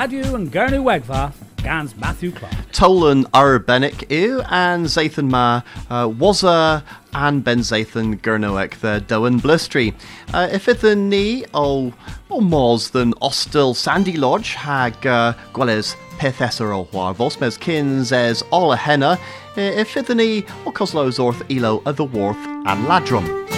Radio and Gurnu Wegva, Gans Matthew Clark. Tolan Urbenik ew and Zathan Ma uh, and Ben Zathan Gurnoek the Doan Blustry. Uh, if it the knee o than Ostel Sandy Lodge hag uh, Gwelles Pethesser o War Vosmes Kins as Ola Henna if it o Coslo's Orth Elo of the Worth and Ladrum.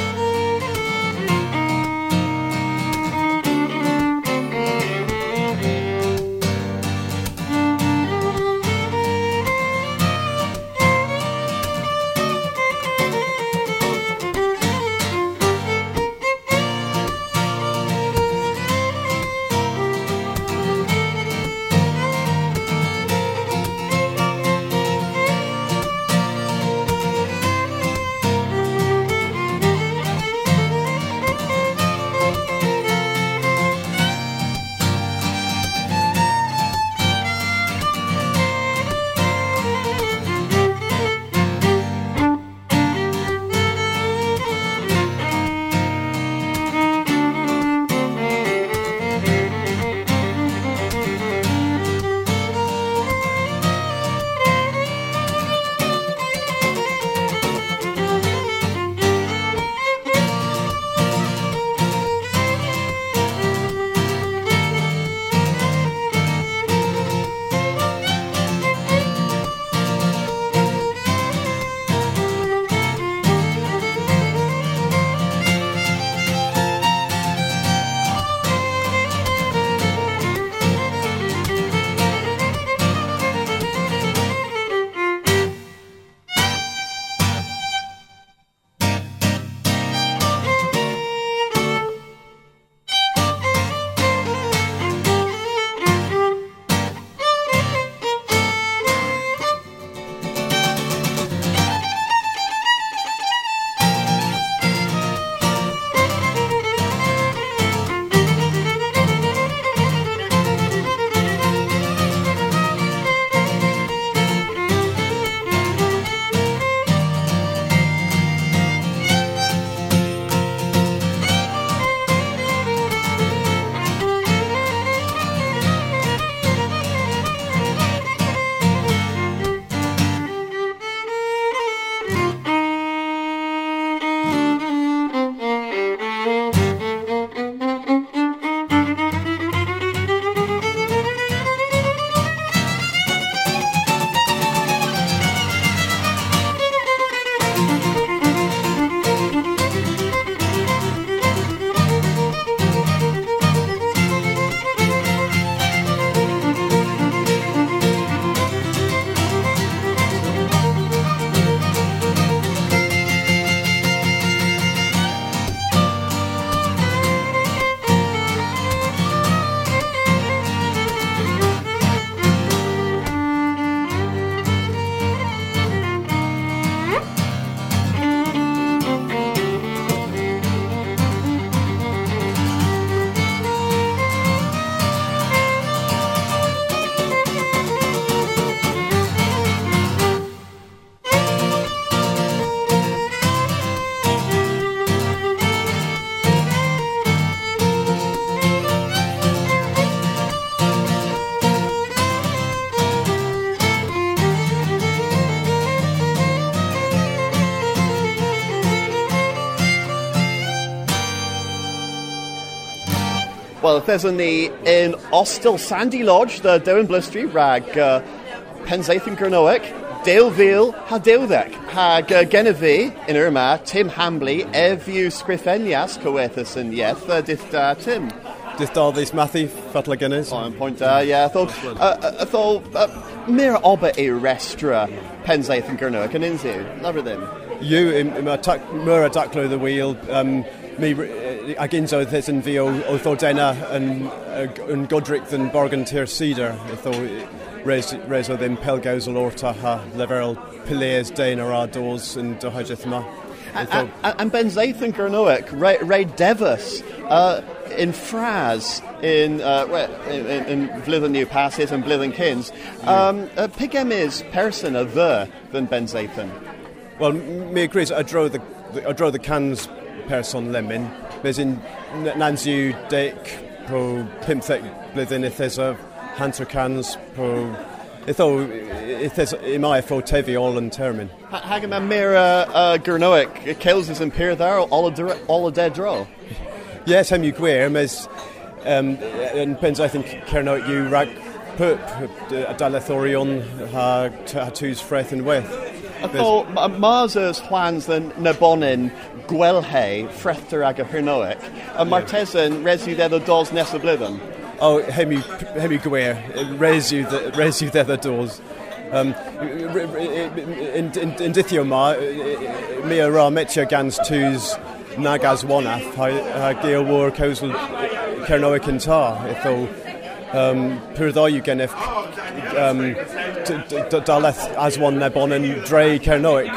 Well, there's a ní in Ostil Sandy Lodge, the Down Blistry, rag uh, Penzaithan Gurnoic, Dale Veal, ha Dildec, hag uh, Genevieve in Irma, Tim Hambley, Evu Scrifenias, Coethus and Yeth, uh, dith uh, Tim. Dith all these Matthew Fatla Guinness? On point, uh, yeah, I thought, uh, I thought, uh, Mira Oba e Restra, Penzaithan Gurnoic, and Inzu, them. You, in, in Mura Ducklo the Wheel, um, mi ag unzo ddys yn fi o, o ddodena yn, yn Godric yn Borgan Tir Cedar eitho res, res o ddim pelgaws o lorta ha leferol pileas dein ar ados yn yma. And Ben Zathan Gurnoic, Ray, Ray Devis, uh, in Fraz, in, uh, in, in Vlyddyn New Passes and Vlyddyn Kins, um, uh, pigem is person of the than Ben Zathan? Well, me agrees, I draw the, I draw the cans person lemon. Bys yn nansiw dec pro 15 blwyddyn eithesaf Hunter cans po itho ithes imai fo tevi all and termin. Hagam a mira uh, Gurnoic, Kills is in Pier there, all a dead draw. Yes, hem you gwir, mes um, yn pens I think Cernoic you rag pup a dalethorion ha, ha tŵs freth yn weth. Atho, Mars ys plans yn Nabonin gwelhe ffretter ag y hyrnoec, A martesan resiw ddedd o dos nes y blydden. O, oh, hemi, hemi gwir, resi ddedd o dos. Um, yn, in, yn dithio ma, mi o ra metio gans tŵs nag as wanath, ha gael war cawsl cernoic yn ta, ethol um, pyrddoi yw gennych um, daleth aswan nebon and dre Cernoic,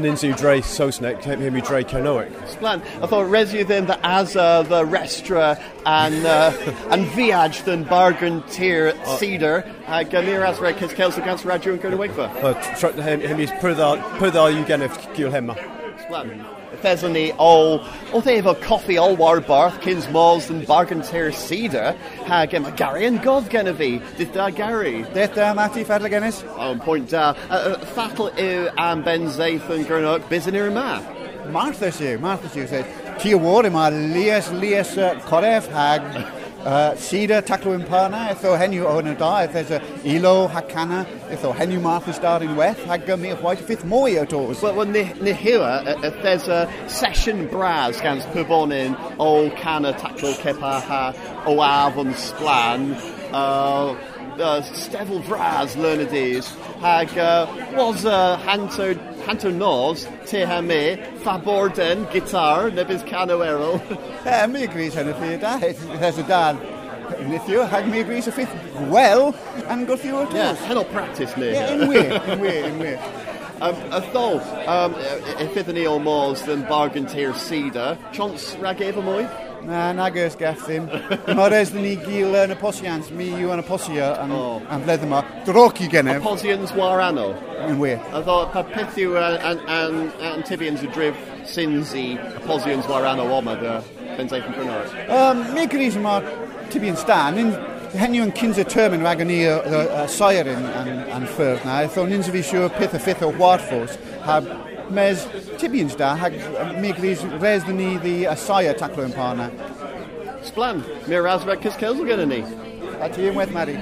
ninsu dre Saesneg, hemi dre Cernoic. Splan, I thought resi then the asa, the restra, and, uh, and viaj than bargain tier cedar, uh, ganir as reg his kels against Raju and Cernoic. Hemi pyrddoi you gennych gil hema. Splan. Thesany all o they efo coffi all war barth kins mols and bargain tear cedar. Hag em Gary and God gen fi did da Gary? Deth da Matty fadla gennis on point da uh, uh, fatal yw am Ben Zaith yn Gernot bizyn i'r ma Martha siw Martha siw said Ti o war yma lias lias uh, hag. Uh, Sida taclo impana, etho henu o hynny da, if there's a ilo hakana, etho henu martha star in weth, hag mi a white fifth mwy o tos. Well, well, ni, ni hira, if there's a session bras gans pybonin o cana taclo cepa ha o afon splan, uh, uh, Stefel Braz Learnedies hag uh, was uh, Hanto Hanto Nos te ha me Faborden guitar nebys cano erol. Eh, mi gris hynny fi da, there's a dan. Nithio, hag mi gris y ffith well, and go through it. Yeah, hell practice ni. Yeah, in wir, in wir, in wir. Um, a thol, um, if iddyn ni o mors than bargain tier cedar, chance rag efo mwy? Na, nag ys gaff ddim. Mae'r res ni gil eh, yn y posians, mi yw yn y posia eh, yn oh. am fledd yma. Droc i genef. Y posians war anno? Yn wir. A ddo, pa peth yw eh, an, an, Antibians y drif syns i y posians war anno oma dy benzaeth yn prynar? Um, mi gyda'i mae'r Tibians da, Henw yn cyns y term yn rhaid ni y sair yn ffyrdd na, eithon ni'n sy'n fi siŵr peth y ffith o warfos, heb mes tibi yn sta, hag mi gris res dyn ni sair taclo yn parna. Splan, mi'r rasreg cys cels gen ni. A ti yn weth, Mari?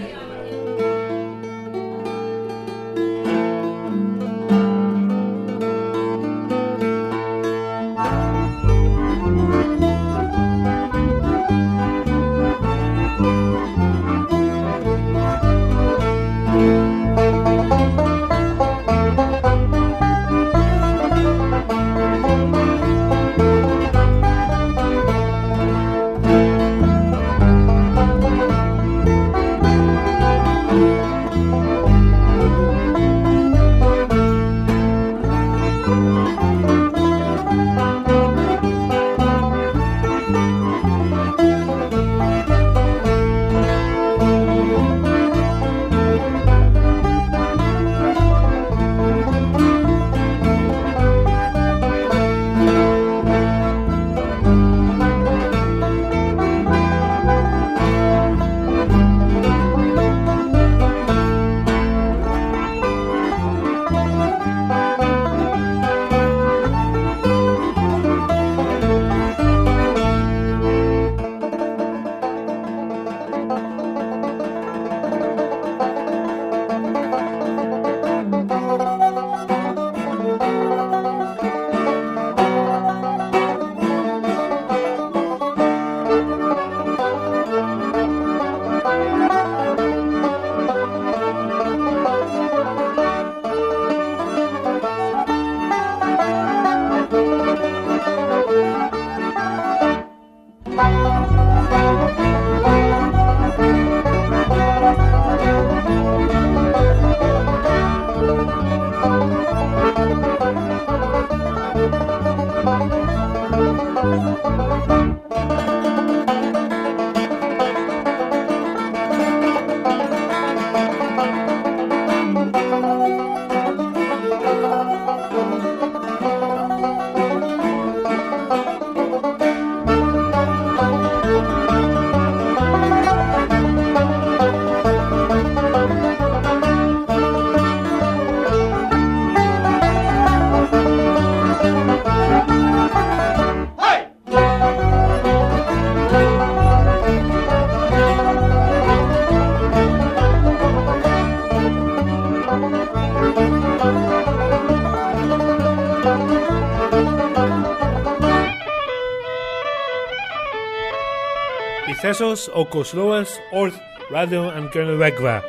Ithesos o Kosloas Orth Radio and Gernowegva.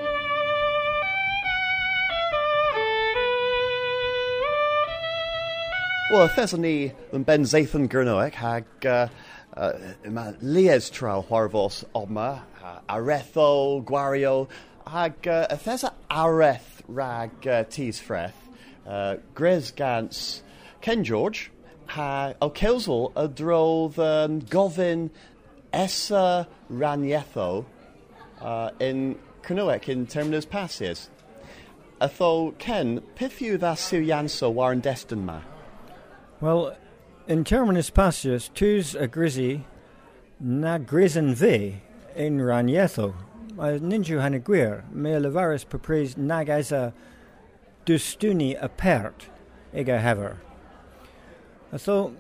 Well, Thessaly and Ben Zathan Gurnoek hag lies tra Warvos Oma, uh, Aretho, Guario, hag Thessa Areth rag Tees Freth, uh, Gres Gans, Ken George, ha o Kilsel a drodd um, gofyn esa ranietho uh, in Cernywec in terminus passes. Atho Ken, pith yw dda war yn destyn ma? Well, in terminus passius, tus a grisi na grisen vi in ranietho. A ninju han gwir, me levaris papris nag as a dustuni apert ega hever. So,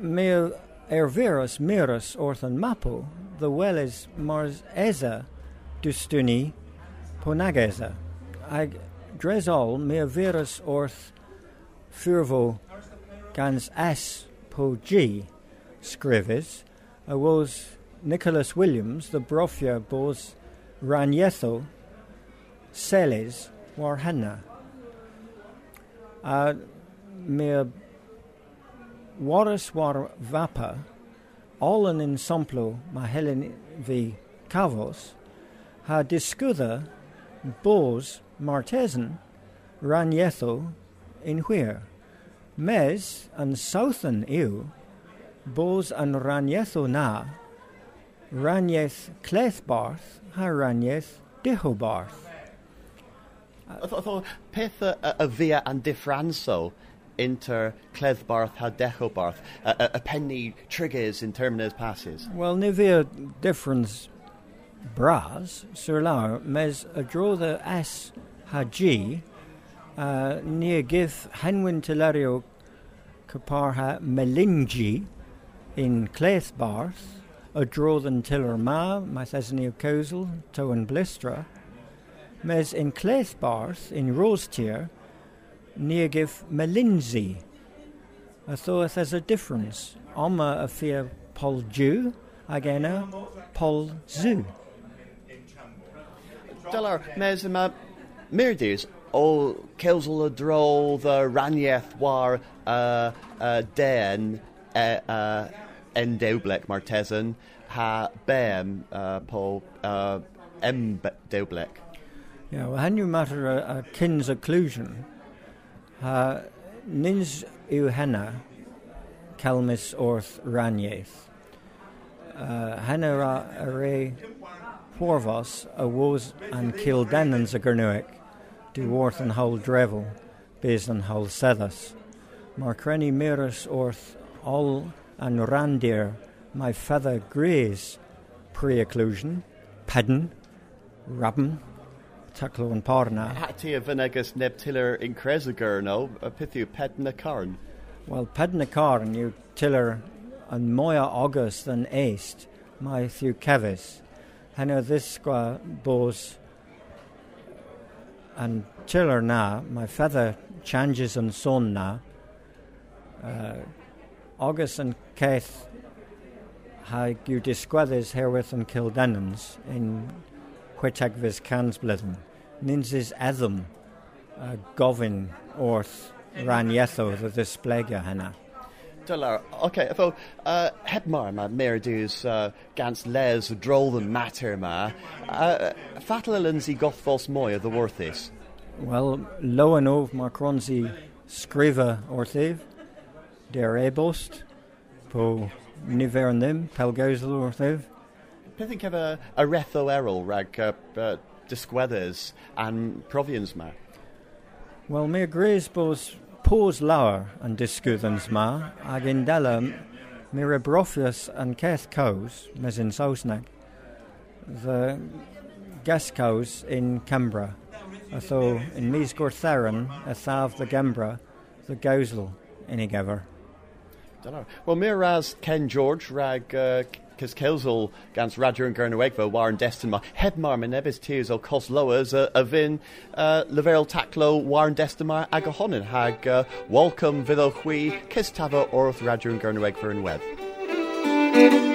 me erverus mirus orthan mapo, the well is mars eza dustuni ponageza. Ag dresol me verus orth furvo gans S po G scrivis, was Nicholas Williams, the brofia bos ranietho celes war henna. Uh, me waris war vapa, all an ensamplo ma helen vi cavos, ha discuda bos martesan ranietho in where. Mes and southern iw, bos and ranietho na, ranieth clethbarth ha ranieth dihobarth. Atho peth uh, a, a via and diffranso inter Cleddbarth ha Dechobarth, a, a, penny triggers in terminus passes. Well, nivea difference bras, sur la, mes a draw the s ha g, uh, near give henwin telerio caparha melingi in Cleithbarth, a draw than tiller ma, my thesany of Cosel, to and blistra, mes in Cleithbarth in Rosetier, near give melinzi. I thought there's a difference. Oma a fear pol Jew, agena pol zoo. Delar, mes yma mirdirs o Kelsel a dro the ranieth war uh, uh, den uh, uh, en deublek martesan ha bem po uh, em deublek. Yeah, well, han you matter a, a kin's occlusion, nins yw henna calmis orth raniaeth. Uh, henna ra a re porvos a woes an kildenans a gernuic, du worth an whole drevel, bez an whole sethas. Marcreni mirus orth all an randir my feather graze pre-occlusion, pedden, rabben, taclo and parna. Hati a vinegus neb tiller in Cresagur, no? A pithu ped na carn. Well, pedna carn you tiller an moya august than east, my thew kevis. Henna this squa bos and tiller na, my feather changes and son na. Uh, August and Keith ha you disgweddys herwydd yn Kildenans in Whitag vis Cansblithen. Nins is Edom uh, gofyn orth ranietho the displega hena. Dylar, okay, efo, uh, hebmar ma merdus uh, gans les drol yn mater ma, uh, fatal gothfos mwy o the worthis? Well, lo and ov macronzi scriva orthiv, der ebost, po yn ddim, orthiv. Peth yn cef a, a retho erol rag uh, disgwedders and provians ma? Wel, mi agrees bos pos lawer yn disgwyddans ma, ag in dela mi rebrofius yn ceth caws, mes in Sausneg, the gas caws in Cambra, atho in mis gwrtheran a thaf the Gembra, the gawsel in i gefer. Dylar. Wel, mi ras Ken George rag uh, cys Kelsel gans Radger yn Gernywegfa war yn destyn ma. Hebmar my nebys tiers o cos lowers a, a fin uh, leferol taclo war yn destyn hag uh, welcome fydd o chwi cys tafa orth yn wedd.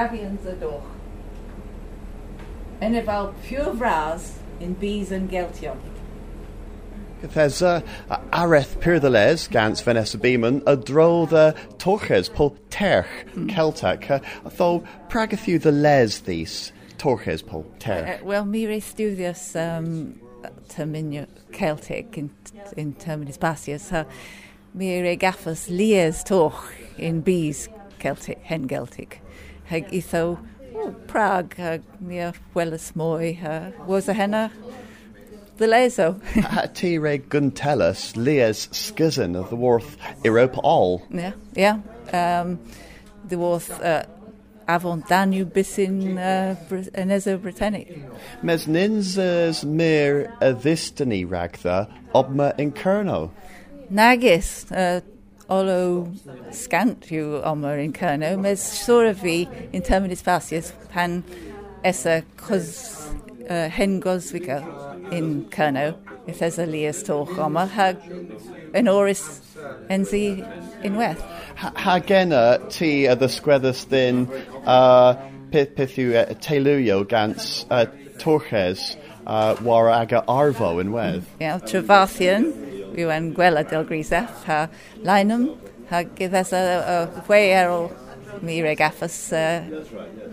Mae grafiant y doch. Yn efal pure fras in bees and geltion. There's uh, areth Pirdeles, Gans Vanessa Beeman, a dro the torches, pol terch, Celtic. Uh, tho pragathu the les these torches, pol terch. Uh, Wel, mi re studios um, terminio Celtic in, in terminis basius, so mi re gaffas lies toch in bees Celtic, hen Celtic. Hag itho oh, Prague, hag mi a welas mwy, uh, was a henna the leso. T re Guntellus, Lies Skizzen of the Worth Europa all. yeah, yeah. Um, the was uh, Avon Danube bisin uh, Enezo Britannic. Mes ninzas mir a vistani ragtha obma incerno. Nagis, uh, olo scant yw omer in Cerno, mes sor of fi in terminis facius pan esa cos uh, hen goswica in Cerno, if there's a lias toch omer, hag yn oris enzi in weth. Hagena ti a the squethus thin uh, pith pithu uh, teluio gans uh, torches uh, war aga arvo in wedd. Yeah, Trefathian, yw yn gwela del grisef, ha lainum, ha gydas a, a fwe erol mi reg affas uh,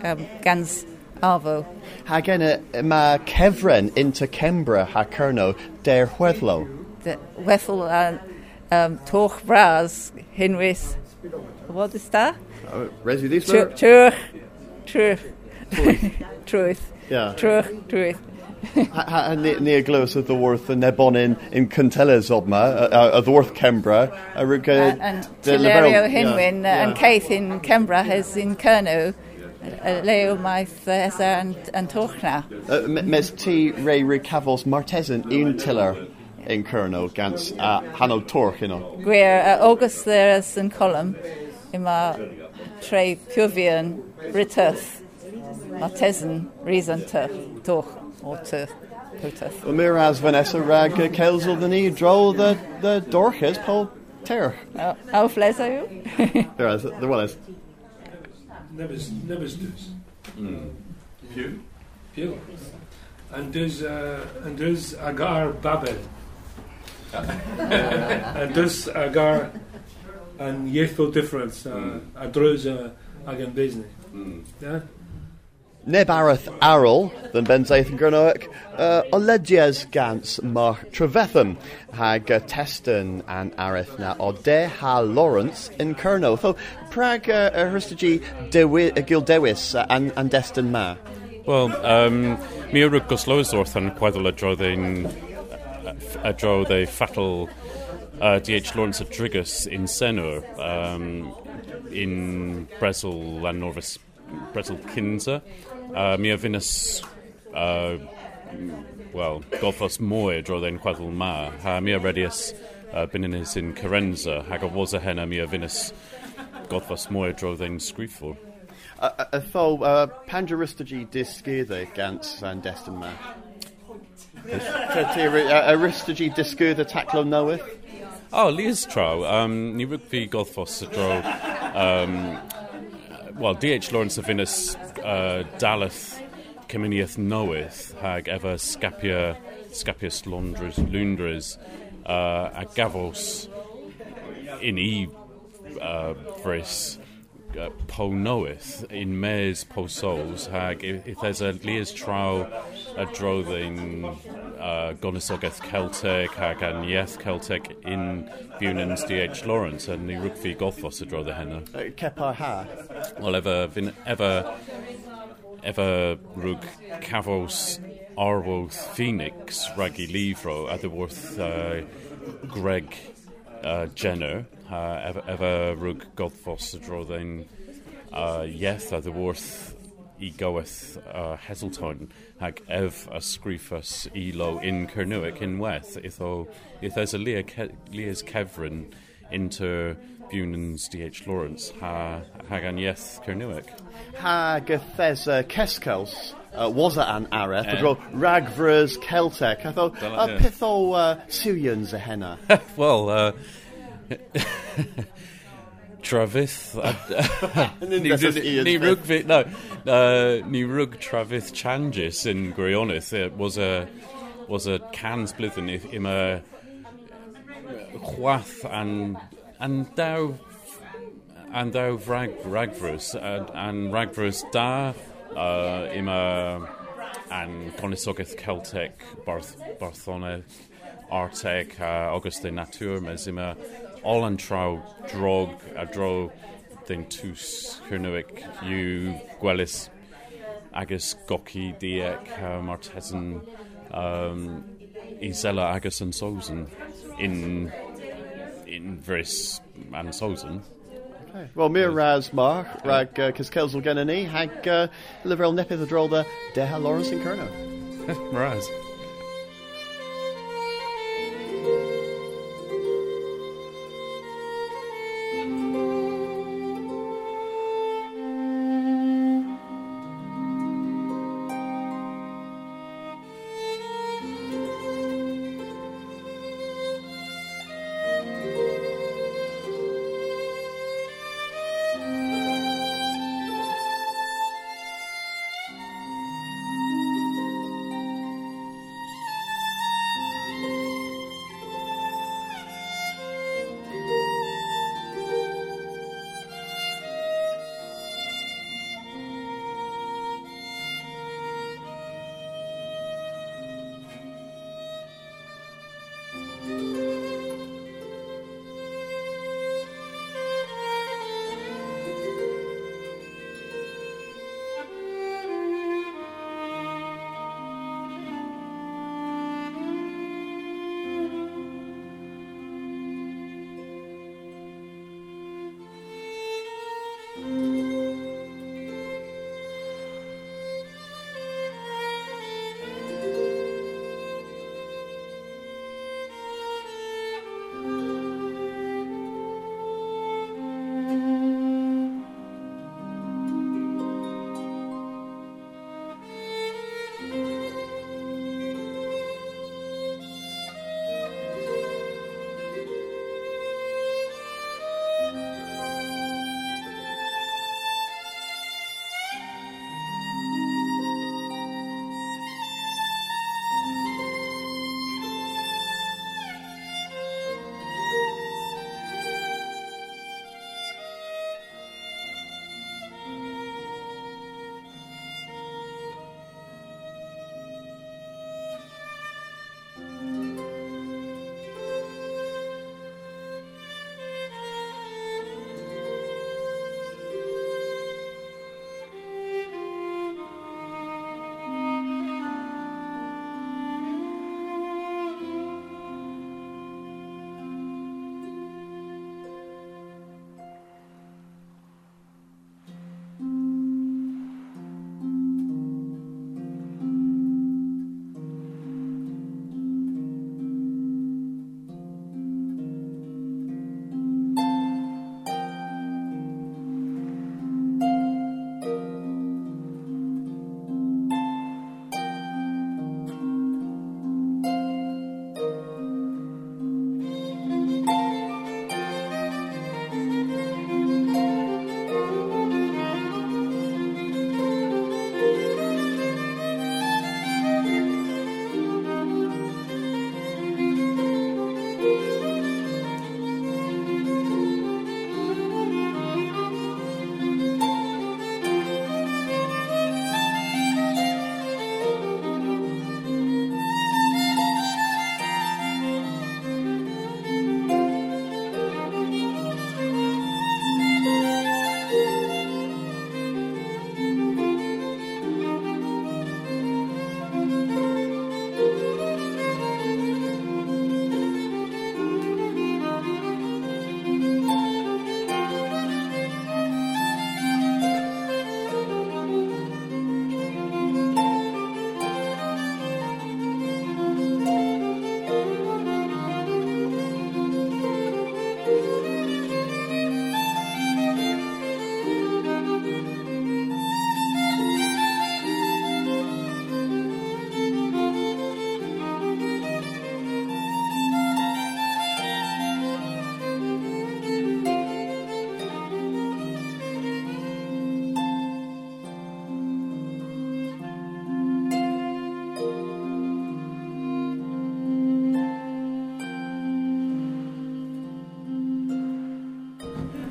um, gans arfo. Hagena ma kevren into Kembra ha kerno der hwedlo. De wethel a um, toch bras hinwys, what is that? Resi these Tru- Truth, truth, truth, Yeah. truth, truth. Near glws of the worth and nebonin in Cunteles obma, uh, uh, the worth Kembra, a rug Uh, and Tilerio Hinwyn uh, and Keith in Canberra has in Kerno, uh, Leo Maith uh, Esa and, and Tochna. Uh, mes ti re recavos martesan un tiller in Kerno gans uh, Hanno Torch, you know. Gwir uh, August there's yn column yma treu piofian rytyth ma tesyn reason to doch o to pwtyth. Well, Miraz Vanessa rag uh, Kelzel the knee draw the the Dorches Paul Ter. How fles are you? There is the one is. Nebus, nebus dus. Pew? Pew. En dus, uh, en dus agar babel. and dus agar an yethful difference, uh, a druz uh, ag an Disney. Yeah? Neb Arath Arrol than Ben Zathan Gernoic, uh, Olegies Gans Mar Trevetham, Hag uh, Teston and Arith na Ha Lawrence in Kerno. So, Prague uh, Herstagi Dewi uh, Gildewis uh, and, and Destin Ma. Wel, um, mi yw'r goslowys wrth yn gweddol ffatal uh, D.H. Lawrence of Drigus in Senor um, in Bresel and Norvis Bresel Kinza. Uh, mi a finas uh, wel, golfos mwy drodd ein gweddol ma. Ha mi a redius uh, bynnynis in Carenza, hag o was a hena mi a finas golfos mwy drodd ein sgriffor. Uh, uh, Tho, uh, Pangeristagi Disgirthe Gans and Destin Ma. Aristagi Disgirthe Taclo Knoweth. Oh, Leah's Trow. Um, ni rwg fi golfos y dro. Um, Wel, D.H. Lawrence of Venus uh, daleth Cyminiaeth Nowyth hag efo Scapia, Scapius Lundres, Lundres uh, a gafos in i uh, frys uh, po Nowyth in mes po souls hag if, there's a Leah's Trow a drodding uh, gonisogeth Celtic hag an ieth Celtic in Bunans D.H. Lawrence and ni rwg fi golfos y drodd henna. Uh, Kepa Ha. Wel, efo, fin, efo, efo rwg cafos arwodd Phoenix rag i lifro a dy wrth uh, Greg uh, Jenner efo, efo rwg golfos y drodd ein uh, ieth a dy wrth i goweth uh, Heselton hag ef a sgrifus ilo in Cernuic in weth itho if there's a Leah Ke Leah's Kevrin into Bunan's D.H. Lawrence ha hag an yeth Cernuic Hag Thes uh, Keskels. Uh, was an areth? Yeah. Dro Ragvras Celtic. I thought, uh, pitho uh, Syrians a henna. well uh, Travith. Yn Ni unrhyw un ni beth. rug no, uh, ni rug Travith Changes in Grionydd. It was a was a blwyddyn i- im a chwath and and daw and daw rag ragfrws and, and ragfrws da uh, im a and Conisogeth Celtic Barth Barthone Artec uh, Augustine Natur mes im a all an trau drog a dro den tus Cernuic you gwelis agus goki diek uh, Martesan um, Isella agus an Sosen in in Vris and Sosen Wel, mi'r ras mar, rag uh, cysgels o gen ni, hag uh, lyfrel nepydd y drol da, Deha Lawrence yn Cyrno. Raz.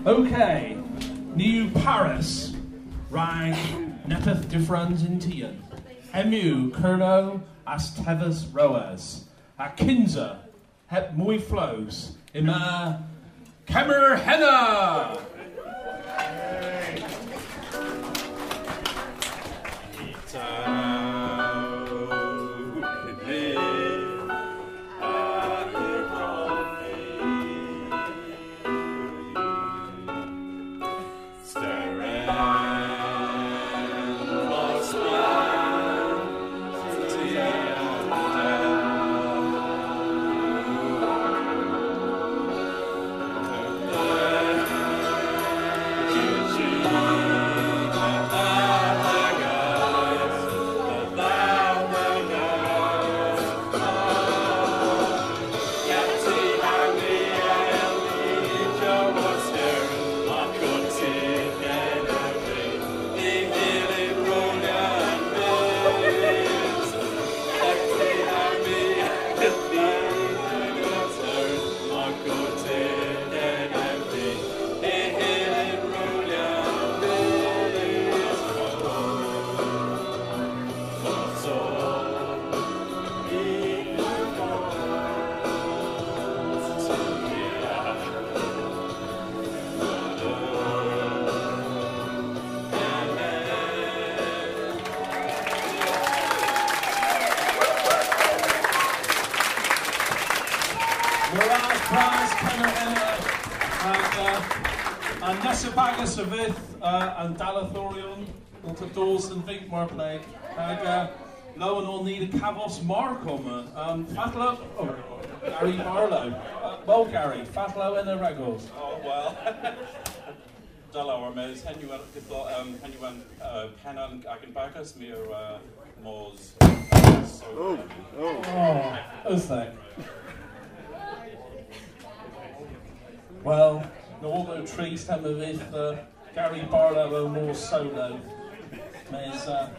Okay, New Paris, Rang, Nepeth Diffrans Intian, Emu, Kurno, Astevas Roas, Akinza, Hep Muy Flows, Ima, Kemer Henna! Dos yn feint mor bleg, ac uh, lo yn ôl ni y cafos marc yma. Um, fatlo, oh, Gary Barlow. Uh, well, Gary, fatlo yn y regos. Oh, well. Dalaw am ys, hen yw gyda um, hen yw uh, penan ag yn bagas mi o'r uh, mors. Oh, oh. Oh, is that? Well, although trees have a bit, uh, Gary Barlow o more solo. Mes, uh,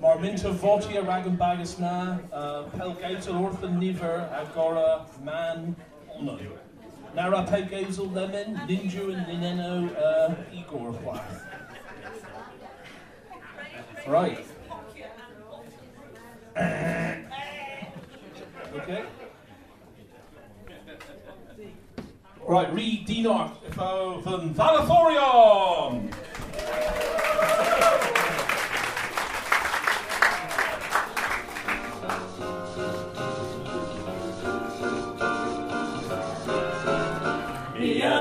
Mar minta voti a rag yn bagus na, uh, nifer agora man ono. Nara ninju and nineno uh, Igor chwaith. Right. okay. Right, Reed Dinok van Valathorion. Mia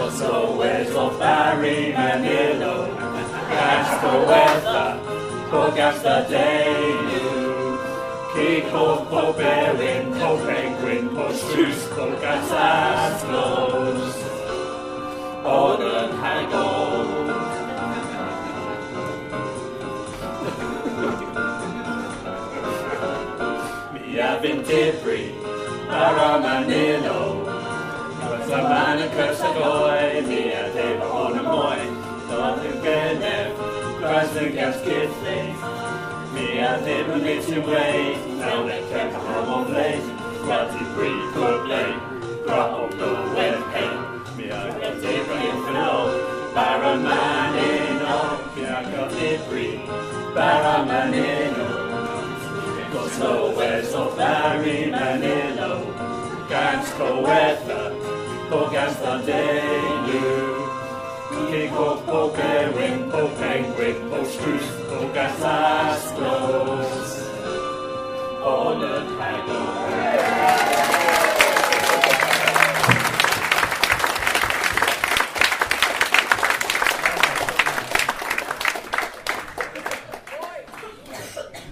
now they kept a homo place. Crossing republic, grapple no when pay. Mia dib if no, taramanino. Mia vintibri, taramanino. Gozo es o Barry Gasta Wetha Bogasta Dayu Kiko Poperin Popenguin Postus Bogasaslos Oden Hagel Mia Vintibri Paramanilo Samana Kursagoy, Mia Deva Onamoy, Dothu Genef, Krasner Gaskithley, Mia Deva Mitchaway, now they kept a homo place, Quati Free Kublay, Graham no Web Hay, Mia Deva Infino, Baramanino, Mia Gotibri, Baramanino, Goslo West of Barry Manilo, Gans Coetha, Bogans the Delu. King of Pokerwin, Popenguin, Postrus, Bogas Astros. Honor Hagel.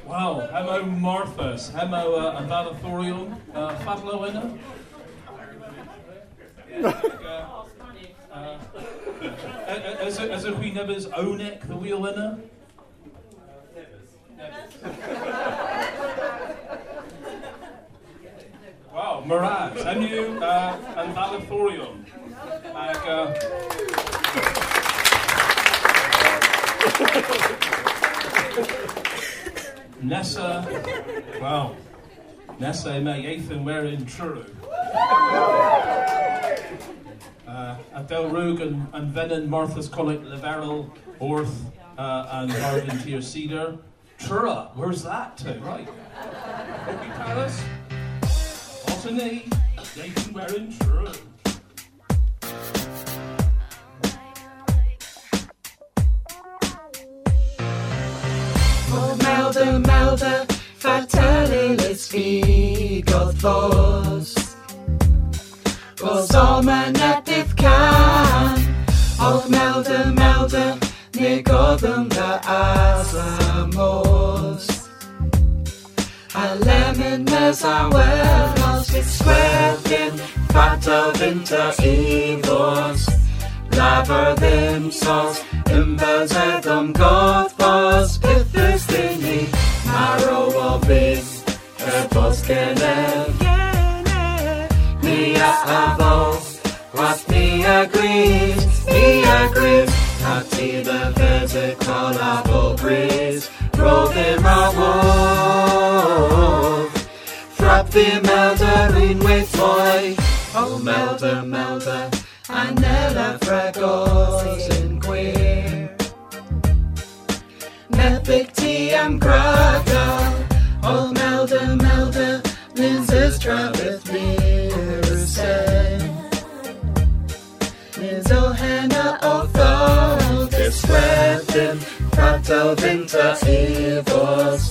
Wow, hemo Marthas, hemo uh, yn Valathorion, uh, Fadlo yna. As as a, as wee nibbles Onek, the wheel winner? Wow, Mirage, and you, uh, and Valathorium. Ag, uh, Nessa, wow, Nessa mae Ethan wearing true. Uh, Adele and, and Venon, Martha's Collect, Leverel, Orth, uh, and Harden Tier Cedar. Trura, where's that to? Right. Hope Palace. Alternate, Nathan wearing true. Och melder, melder, vertellis vi God vos. Och sommaren ett kan. Och melder, melder, ni goden där asamos. A lemon mes a wellos vid skvätten, fatta vinter ivos. Laver them sauce, imbers at them god was, pithers thingy, marrow of this, herbos genev. Mia avos, what me agrees, me agrees, Ati the physical abo breeze, roll them wolf. Frap the melder in with boy, oh melder, melder, Anella fragos in queer. Mepic tea and grada, oh melder, melder, Lindsay's Travis sweating, Frato vinter evos.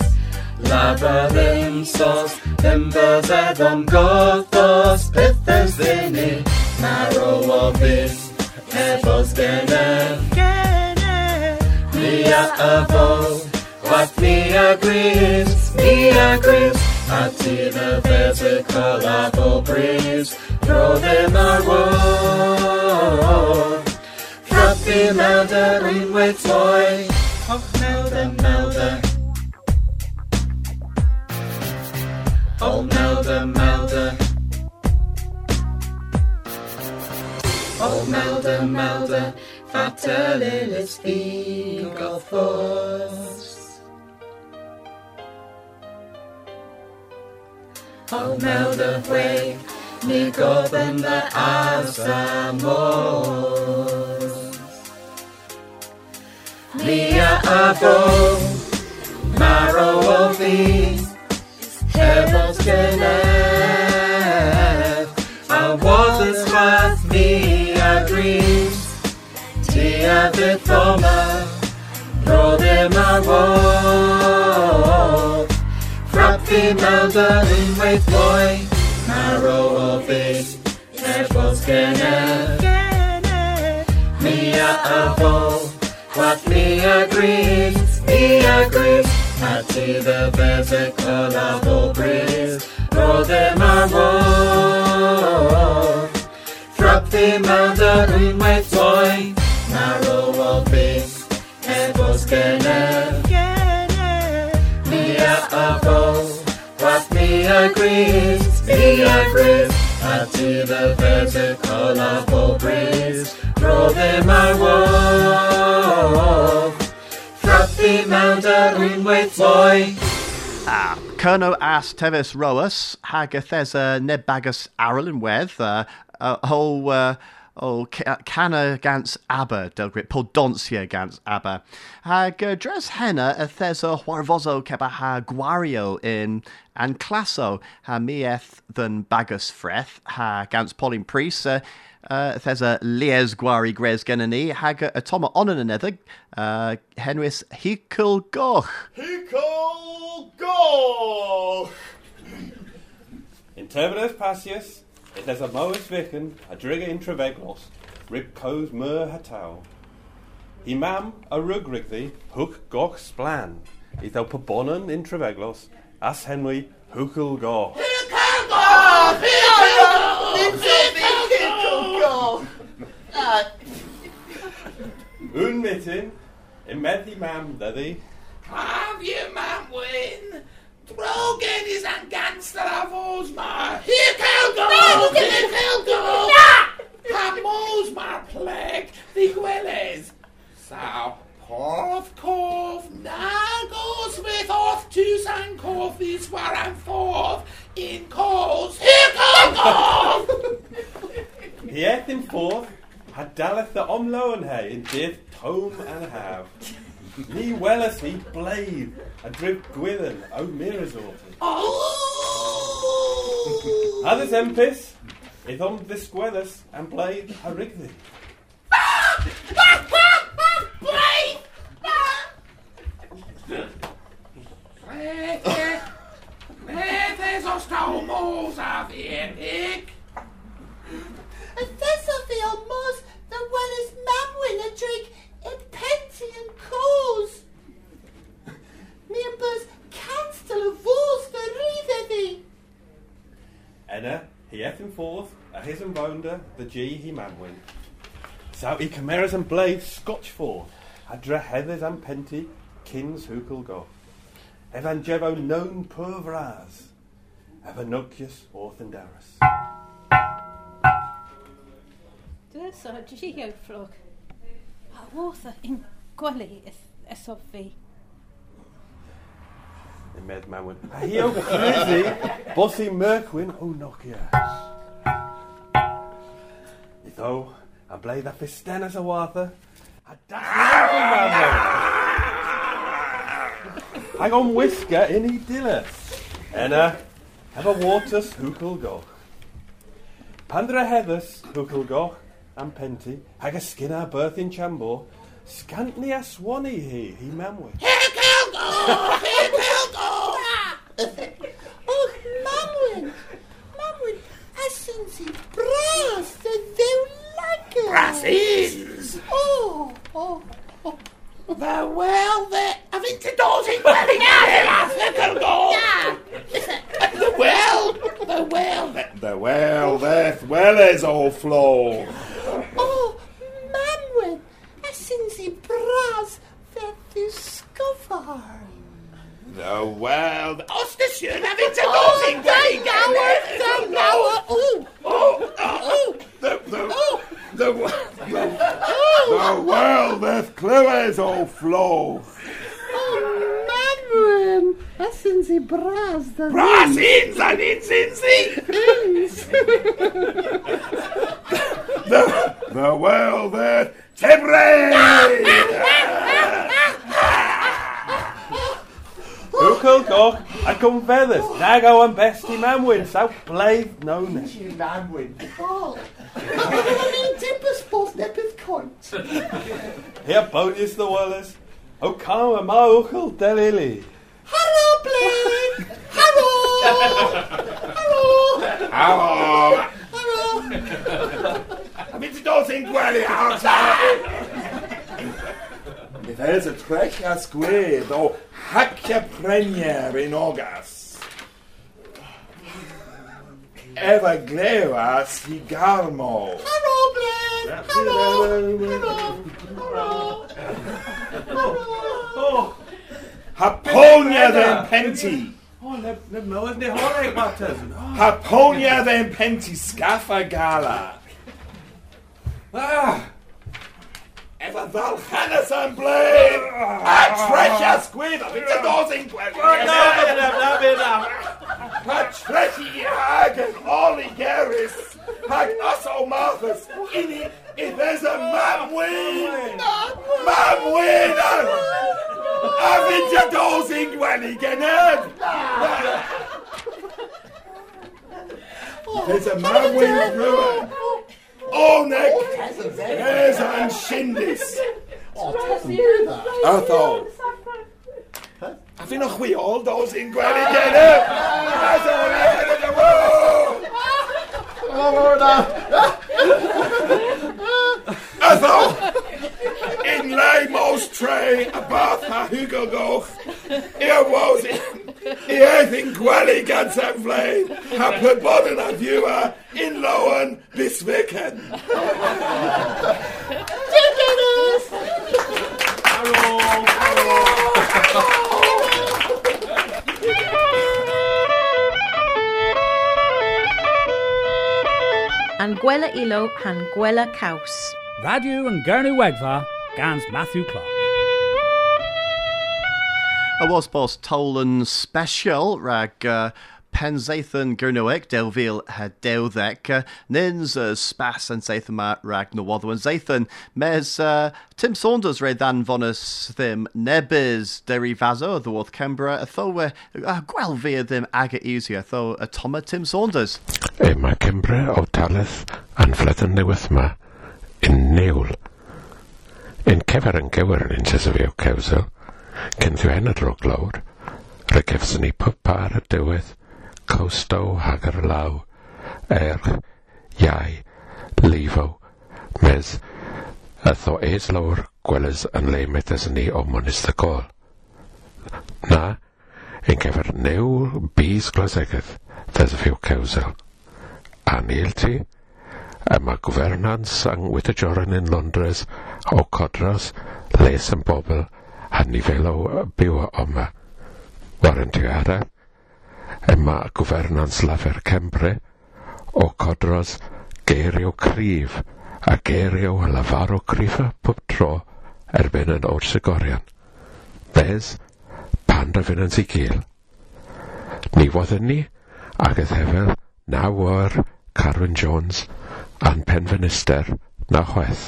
Labyrinth sauce, embers edom gothos, pithers vini, marrow of this, evos gene. Mia avo, what me agrees, me agrees, the physical apple breeze, throw them a roll. Fluffy melder with toy, oh melder, melder. Oh melder, melder. Oh melder, melder. Fatellis vigofos. Oh melder way. Ni goben the asamos. Mia avo. Of thee. Heavens genef And waters was me agrees Tia vitoma Throw them a wall Frappi melder in with boy Marrow of it Heavens genef Mia avo What me agrees Me agrees Ati the physical apple breeze, roll them a roll. Frap the mountain with toy, narrow of it, and was gene. Mia avo, what me agrees, me agrees. Ati the physical apple breeze, roll them a Frothy mountain with boy. Ah, Kerno as Tevis Roas, Hagathesa Nebagus Arlen Weth, uh, uh, oh, uh, oh, Canna Gans Abba, Delgrit, Podonsia Gans Abba. Hag uh, Dres Henna, Athesa Huarvozo Keba Ha Guario in and Classo, Ha Mieth than Bagus Freth, Ha Gans Pauline Priest, uh, uh, there's a Lies Gwari Gres Genani, Hag a Toma Onan another, uh, Henris Hikul Goch. Hikul Goch! In Passius, there's a Moes Vicken, a Drigger in Treveglos, Ribcos Mur Hatau. Imam a Rugrigthi, Hook Goch Splan, Ethel Pabonan in Treveglos, As Henry Hukul Goch. Hikul Goch! Hikul Goch! Ur Martin, in meddi mam, dyddi. Have you, man, win? Drogen is an gangster of Osmar. Here can go! Here can go! Have Osmar plague the Gwelles. So, Porth Cove now goes with off to San Cove this war and forth in calls, Here can go! He eth in forth, had daleth the omlo and hay in dith tome and have. Ni wellis he blade, a drip gwydden, o mirasorted. Others empis, ith om this gwellis and blade a rigthi. Brave! Brave! Brave os stomos av enig. Thesafiel mos the well as mamwin a drink in penty and cause. Members cancel a voice for reader thee. Enna, he eth in forth, a his and bounder, the G he manwin. So he chimeras and blade scotch forth, a dre heathers and penty, kins hookle go. Evangevo known per vraz, Evanocius orthendarus. Dys o geoflog. A woth in gwely es o fi. In med manwin. A he o crazy, bossy merkwin o oh, Nokia. Iddo, a blade a fistenas a watha, a dash Hag on whisker in e dillas. Enna, have a waters hookle goch. Pandra heathers hookle goch, and penty, hag a skinner birth in chambo, scantly a swanny he, he mamwe. Here can go! Here can go! Oh, mamwin, mamwin, as since he brass the thou like Brasses! Oh, oh, oh. The well there. I think the door's in welling out. Here can go! The well! The well! The well, that well is all flow. Oh, mamwin, as since he brass that discover. The world har vi inte någonsin Den gower, den gower, oh, Oh, oh, the, the, the, the, the well, that clue is all oh, flow. Oh, mamwin, as since he brass the Brass ins and ins ins The, the well, that Tibre! Hookle goch, a cum feathers, nago and bestie manwin, so blade no ne. Manwin. Oh, I mean, Tippus both nippeth court. Here bonius the wallers, o come ma hookle delily. Hello, Blade. Hello. Hello. Hello. Hello. I mean, you don't think well outside. There's a trek a square, though haccia premier in August. Eva gleva cigarmo. Hello, Blade. Hello. Hello. Hello. Haponia then penty. Oh, ne, ne moed ne hore butters. Haponia then penty scaffa gala. Ah, Eva Valhannes and blade. A treasure squid. I think the doors in Patrici Hagen, Ollie Garris, Hag Usso Marcus, Inni, if there's a man win, man win, I've been to doors in Gwenny, There's a man win through it. Oh, Nick, there's an Shindis. Arthur. I think nog we all those in Gwenny, That's all the end of the world. Arthur. In Lamos tray, about a Hugo Goch. Here was it. Here in Gwelly Gans and Flame. Happy body and viewer in Lowen this weekend. Ticketers. An gwella ilo han gwella caws. Radio and Gernu Wegva, Gans Matthew Clark. A was boss Tolan special rag uh, Penzathan Gurnoek Delville had Deldek uh, Nins uh, Spas and Zathan rag Nawatho and Zathan Mes Tim Saunders read than vonus them Nebis Derry Vazo the Worth Canberra tho uh, gwel via them aga easier tho a Toma Tim Saunders. E mae Cymru o Talith yn fleddyn newydd yma yn newl. Yn cefer yn gewer yn un sesafio cewsel, cyn ddwen y drog lawr, rhaid cawstow hag ar y law, erch, iau, lifo, mes, a tho eis lawr gwelys yn le metes ni o monys y gol. Na, yn cefer new bys glosegydd, ddys y ffiw cewsel. Anil ti, yma gwfernans yng Joran yn Londres o codros les yn bobl a nifel o byw yma. Waren ti ara, yma gwfernans lafer Cembre, o codros geirio cryf a geirio lafaro crifa pob tro erbyn yn o'r Sigorian. Bez, pan rafyn yn sigil. Ni wodd ni, ac ydd na o'r Carwyn Jones a'n penfenister na chweth.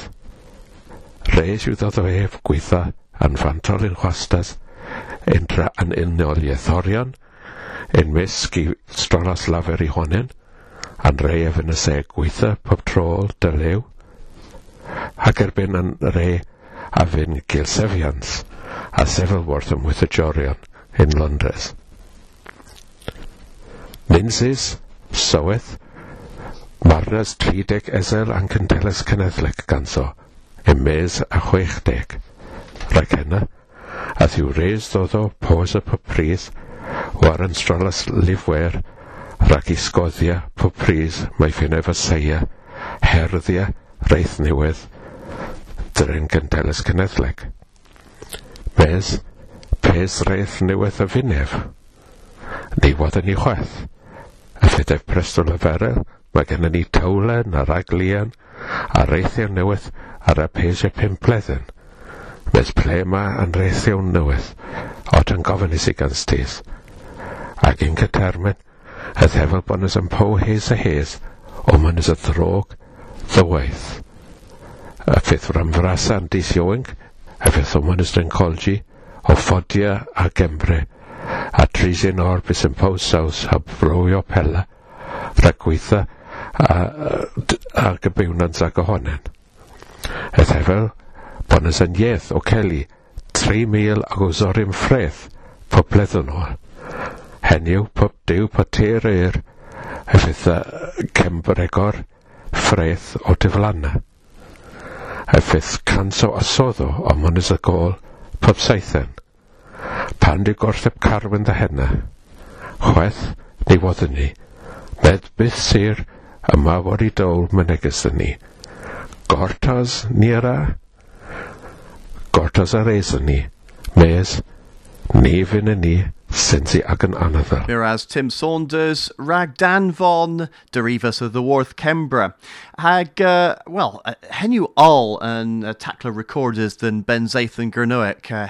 Reis yw ddod o ef gweitha yn fantol yn chwastas, yn uniol i ethorion, Yn wisg i strolas lafer i honen, a'n anref yn y seg gweitha pob trol dylew, ac erbyn yn rei a fy'n Gilsefians a sefylworth yn jorion yn Londres. Ninsis, Soweth, Marnas 30 ezel a'n cynteles cenedlig ganso, yn mes a 60. Rhaid hynna, a thiw reis ddodd o pos y pob prys war yn strolas lifwyr, rhag isgoddia pob pris mae ffynef y seia, herddia reith newydd, Dryn gyndelys cynnyddleg. Mes, pes reith newydd y Finef. Ni wad yn ei chweth. A phedef prestol y ferel, mae gen ni tawlen a raglian a reithio newydd ar y pesio pimpleden. Mes ple ma yn reithio newydd, ot yn gofyn i si gan stys ac yn cytermyn, y ddefel bod nes yn po hes a hes, o man nes y ddrog, ddywaith. Y ffydd rhan frasan dis Iowing, y ffydd o man nes yn colgi, o ffodia a gembre, a trisyn o'r bys yn po saws a brwio pela, rhagweitha a, a, a bywnans ag ohonen. Y ddefel, bod nes yn ieth o Celi, 3,000 ag o zorim ffredd, pobledd yn ôl heniw pob diw potir yr, a fydd cembregor ffreth o diflanna. A fydd canso o asodd o omynys y gol pob saithen. Pan di gortheb carwyn dda henna, chweth ni woddyn ni, med byth sir yma fod i dol myneges ni. Gortas ni gortas ar eis ni, mes, ni fy ni, Sinti ag an another. Whereas Tim Saunders, rag Dan Von, Derivas of the Worth Kembra. Hag, uh, well, uh, henu all and uh, tackler recorders than Ben Zathan Gernoek uh,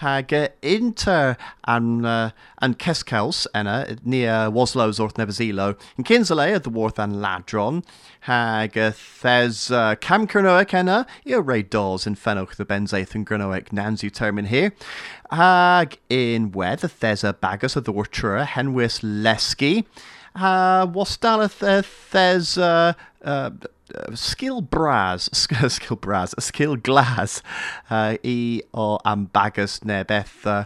hag inter. An, uh, an Keskaus enna near Waslows orth Nevazilo in Kinsley at the Worth and Ladron. Hag thes uh, Cam Kernoek enna. I Ray Dawes in Fenoch the Benzaith and Gernoek Nanzu termin here. Hag in Wed thes a Bagus of the Wartura Henwis Leski uh, Wasdaleth uh, thes uh, uh, skill bras, skill bras, skill Glass, uh, i o am bagus ne beth uh,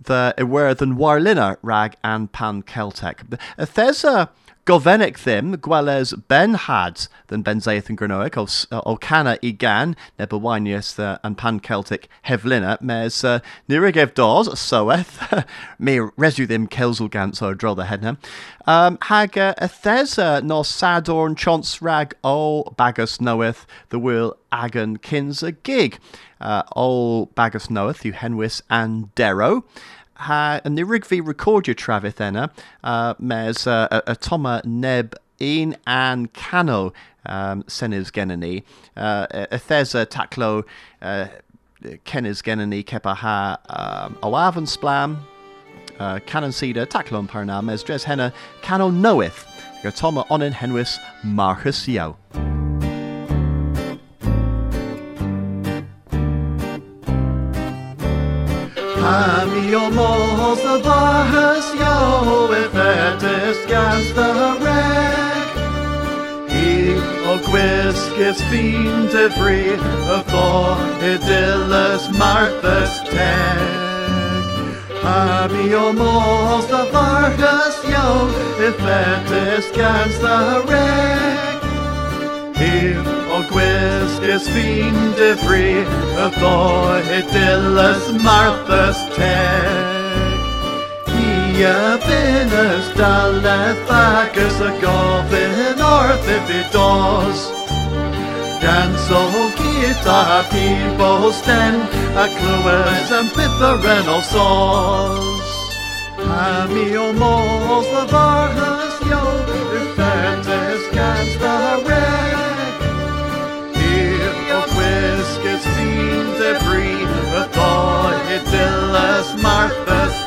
the iwer than warlina rag and pan Celtic. There's a Govenik them, gwelles Ben had than Ben Zaeth and Granoic, o Cana i gan, Nebawinius uh, and Pan Celtic Hevlina, mes uh, Nirigev Dawes, Soeth, me resu them Kelzelgans or draw the head um, hag uh, Ethesa no Sadorn Chance Rag o Bagus knoweth the will Agan Kins a gig. Uh, o Bagus knoweth you Henwis and Darrow ha yn nirig fi recordio trafith enna uh, mes uh, a, a toma neb un an cano um, senis gennym ni. Uh, y thesa taclo uh, cennis gennym ni um, uh, canon cedar taclo yn parna, mes dres henna canon knoweth, gyda toma onin henwys Marcus. Hami o mos y bahas yo if it is gans the reg He o gwisg is fiend y fri y tho idylus Martha's teg Hami o mos y bahas yo if it is gans the reg He o gwisg is fiend y fri y tho idylus Martha's teg? Hi a bynnes daleth agus a gofyn orth if it does Gan so gyda people sten a clywes yn bytheren o sos A mi o mos the barhas yo if is gans the reg y fri y tho idylus Martha's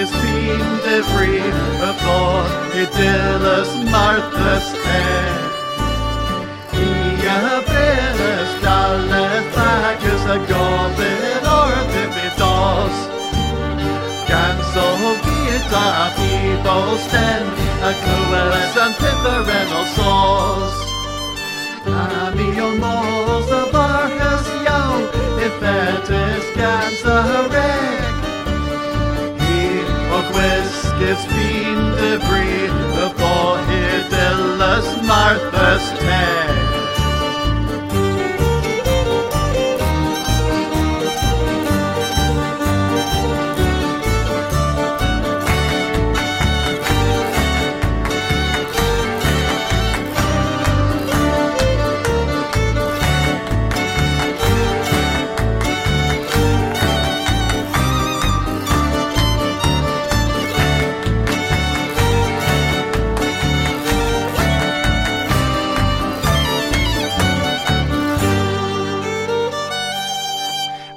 is fiend de fri Y fo idylus Martha's head He a gofyn o'r ddibydos Gan so gyda people sten a clywes yn pitheren o sos A mi o mos y barchas iawn if it is the o is fiend fri y bo idylus Martha's teg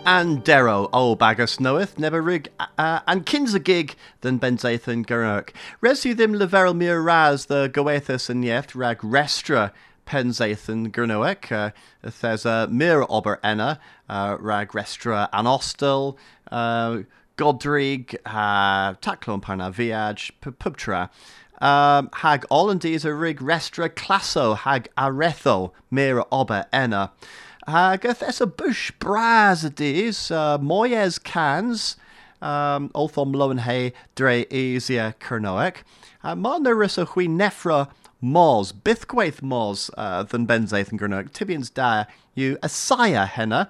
And Darrow, o bagus knoweth, never rig, uh, and kins a gig than Benzaithan Guruk. Resu them leverel mir raz the goethus and yeth rag restra Penzaethan Gurnoek, uh, there's a mir ober enna, uh, rag restra anostel, uh, Godrig, uh, Taclon Parna Viaj, Pubtra. Um, hag Hollandies a rig restra classo hag aretho mira ober enna. Hag es a bush braz adis, uh, moyes cans, um, Olthom Lowenhay dre easier Kernoek. Uh, Marnerus a hui nefra mos, bithgwaith uh, than benzaith and Gernoek. Tibians da you a sire henna.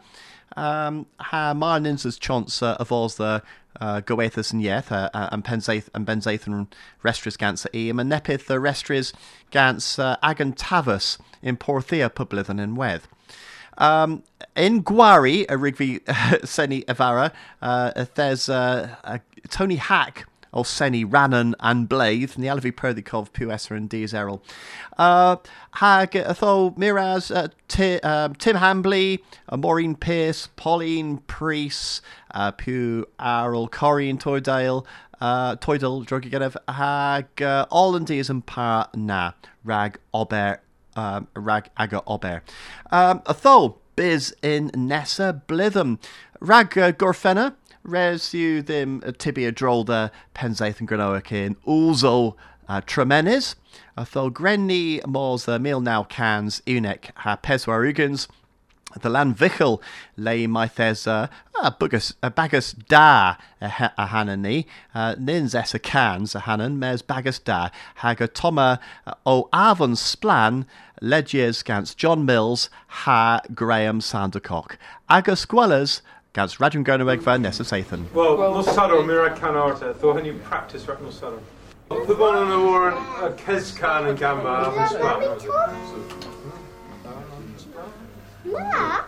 Ha as chance of ours the uh, goethus and yeth uh, and penzaith and benzaith and restris gans eam and nepith the restris gans uh, agan tavus in porthia publithan and weth. Um, in Gwari, a Rigby Seni Avara, uh, there's uh, uh, Tony Hack or Seni Rannan and Blythe, and the Alvi Perdikov, Puesser and Diaz Errol. Uh, hag Atho Miraz, uh, T- um, Tim Hambley, uh, Maureen Pierce, Pauline Priest, uh, Pew Arrol, Corinne Toydale, uh, Toydal, Drogigenev, hag uh, and Par Na, Rag Ober, um, Rag Aga Ober. Um, Atho, Biz in Nessa Blitham, Rag uh, Gorfenna, res you them uh, tibia drolda penzaith and granoic in also uh, tremenes atho grenni mors the meal now cans unek ha peswarugans the land vichel lay my thesa a bugus a bagus da a, ha- a hanani uh, nins essa cans a hanan mes bagus da. Hag a toma uh, o avon splan legiers gans John Mills ha Graham Sandercock. Agus squellers gans Radjum Gernoweg van Nessa Sathan. Well, well no sadar mi ra can arta, tho hynny practice rhaid no sadar. Pybon yn y wr y cescan yn gamba a fy sbran.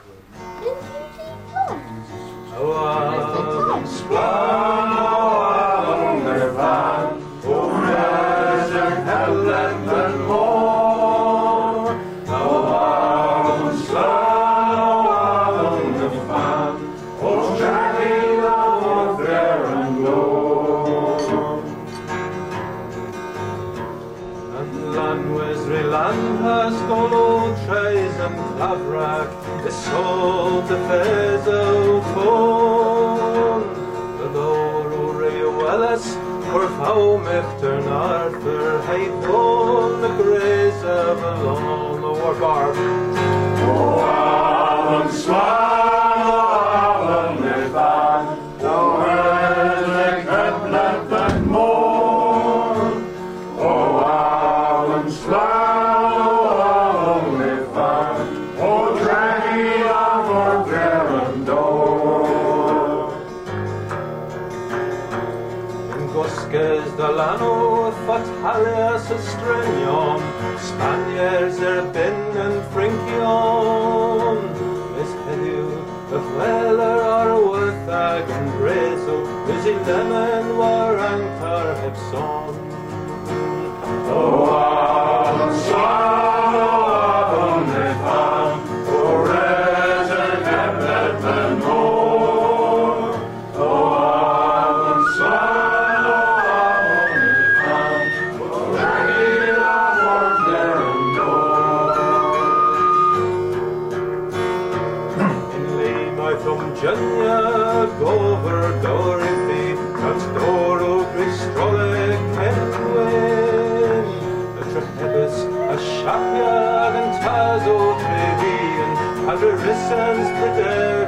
Soul to fez o tón The Lord Ray Wellis for Fau Michtern Arthur Haython the Grace of Alon the War Oh, Fatalias Estrenion, Spaniards er bin and Frincion. Is heddiw, y chweler ar wyth ag yn breso, Is i lemon war antar heb son. O Ad y rysans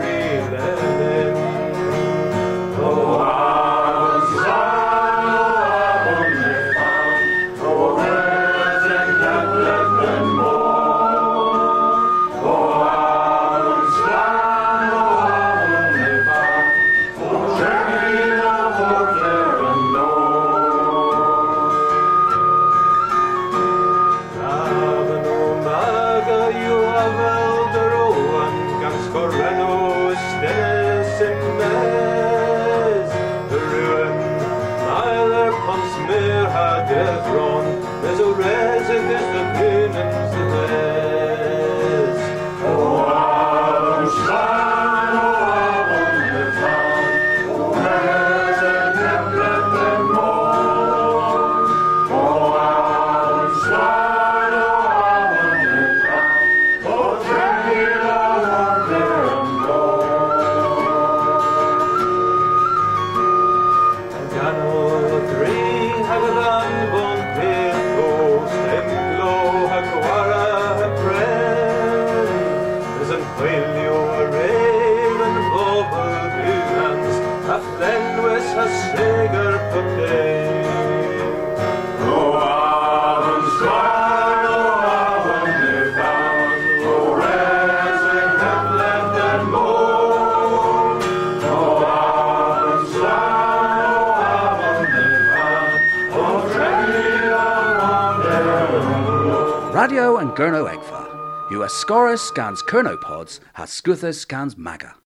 Gurno Egfa. US Scorus scans Kernopods, has Scuthus scans Maga.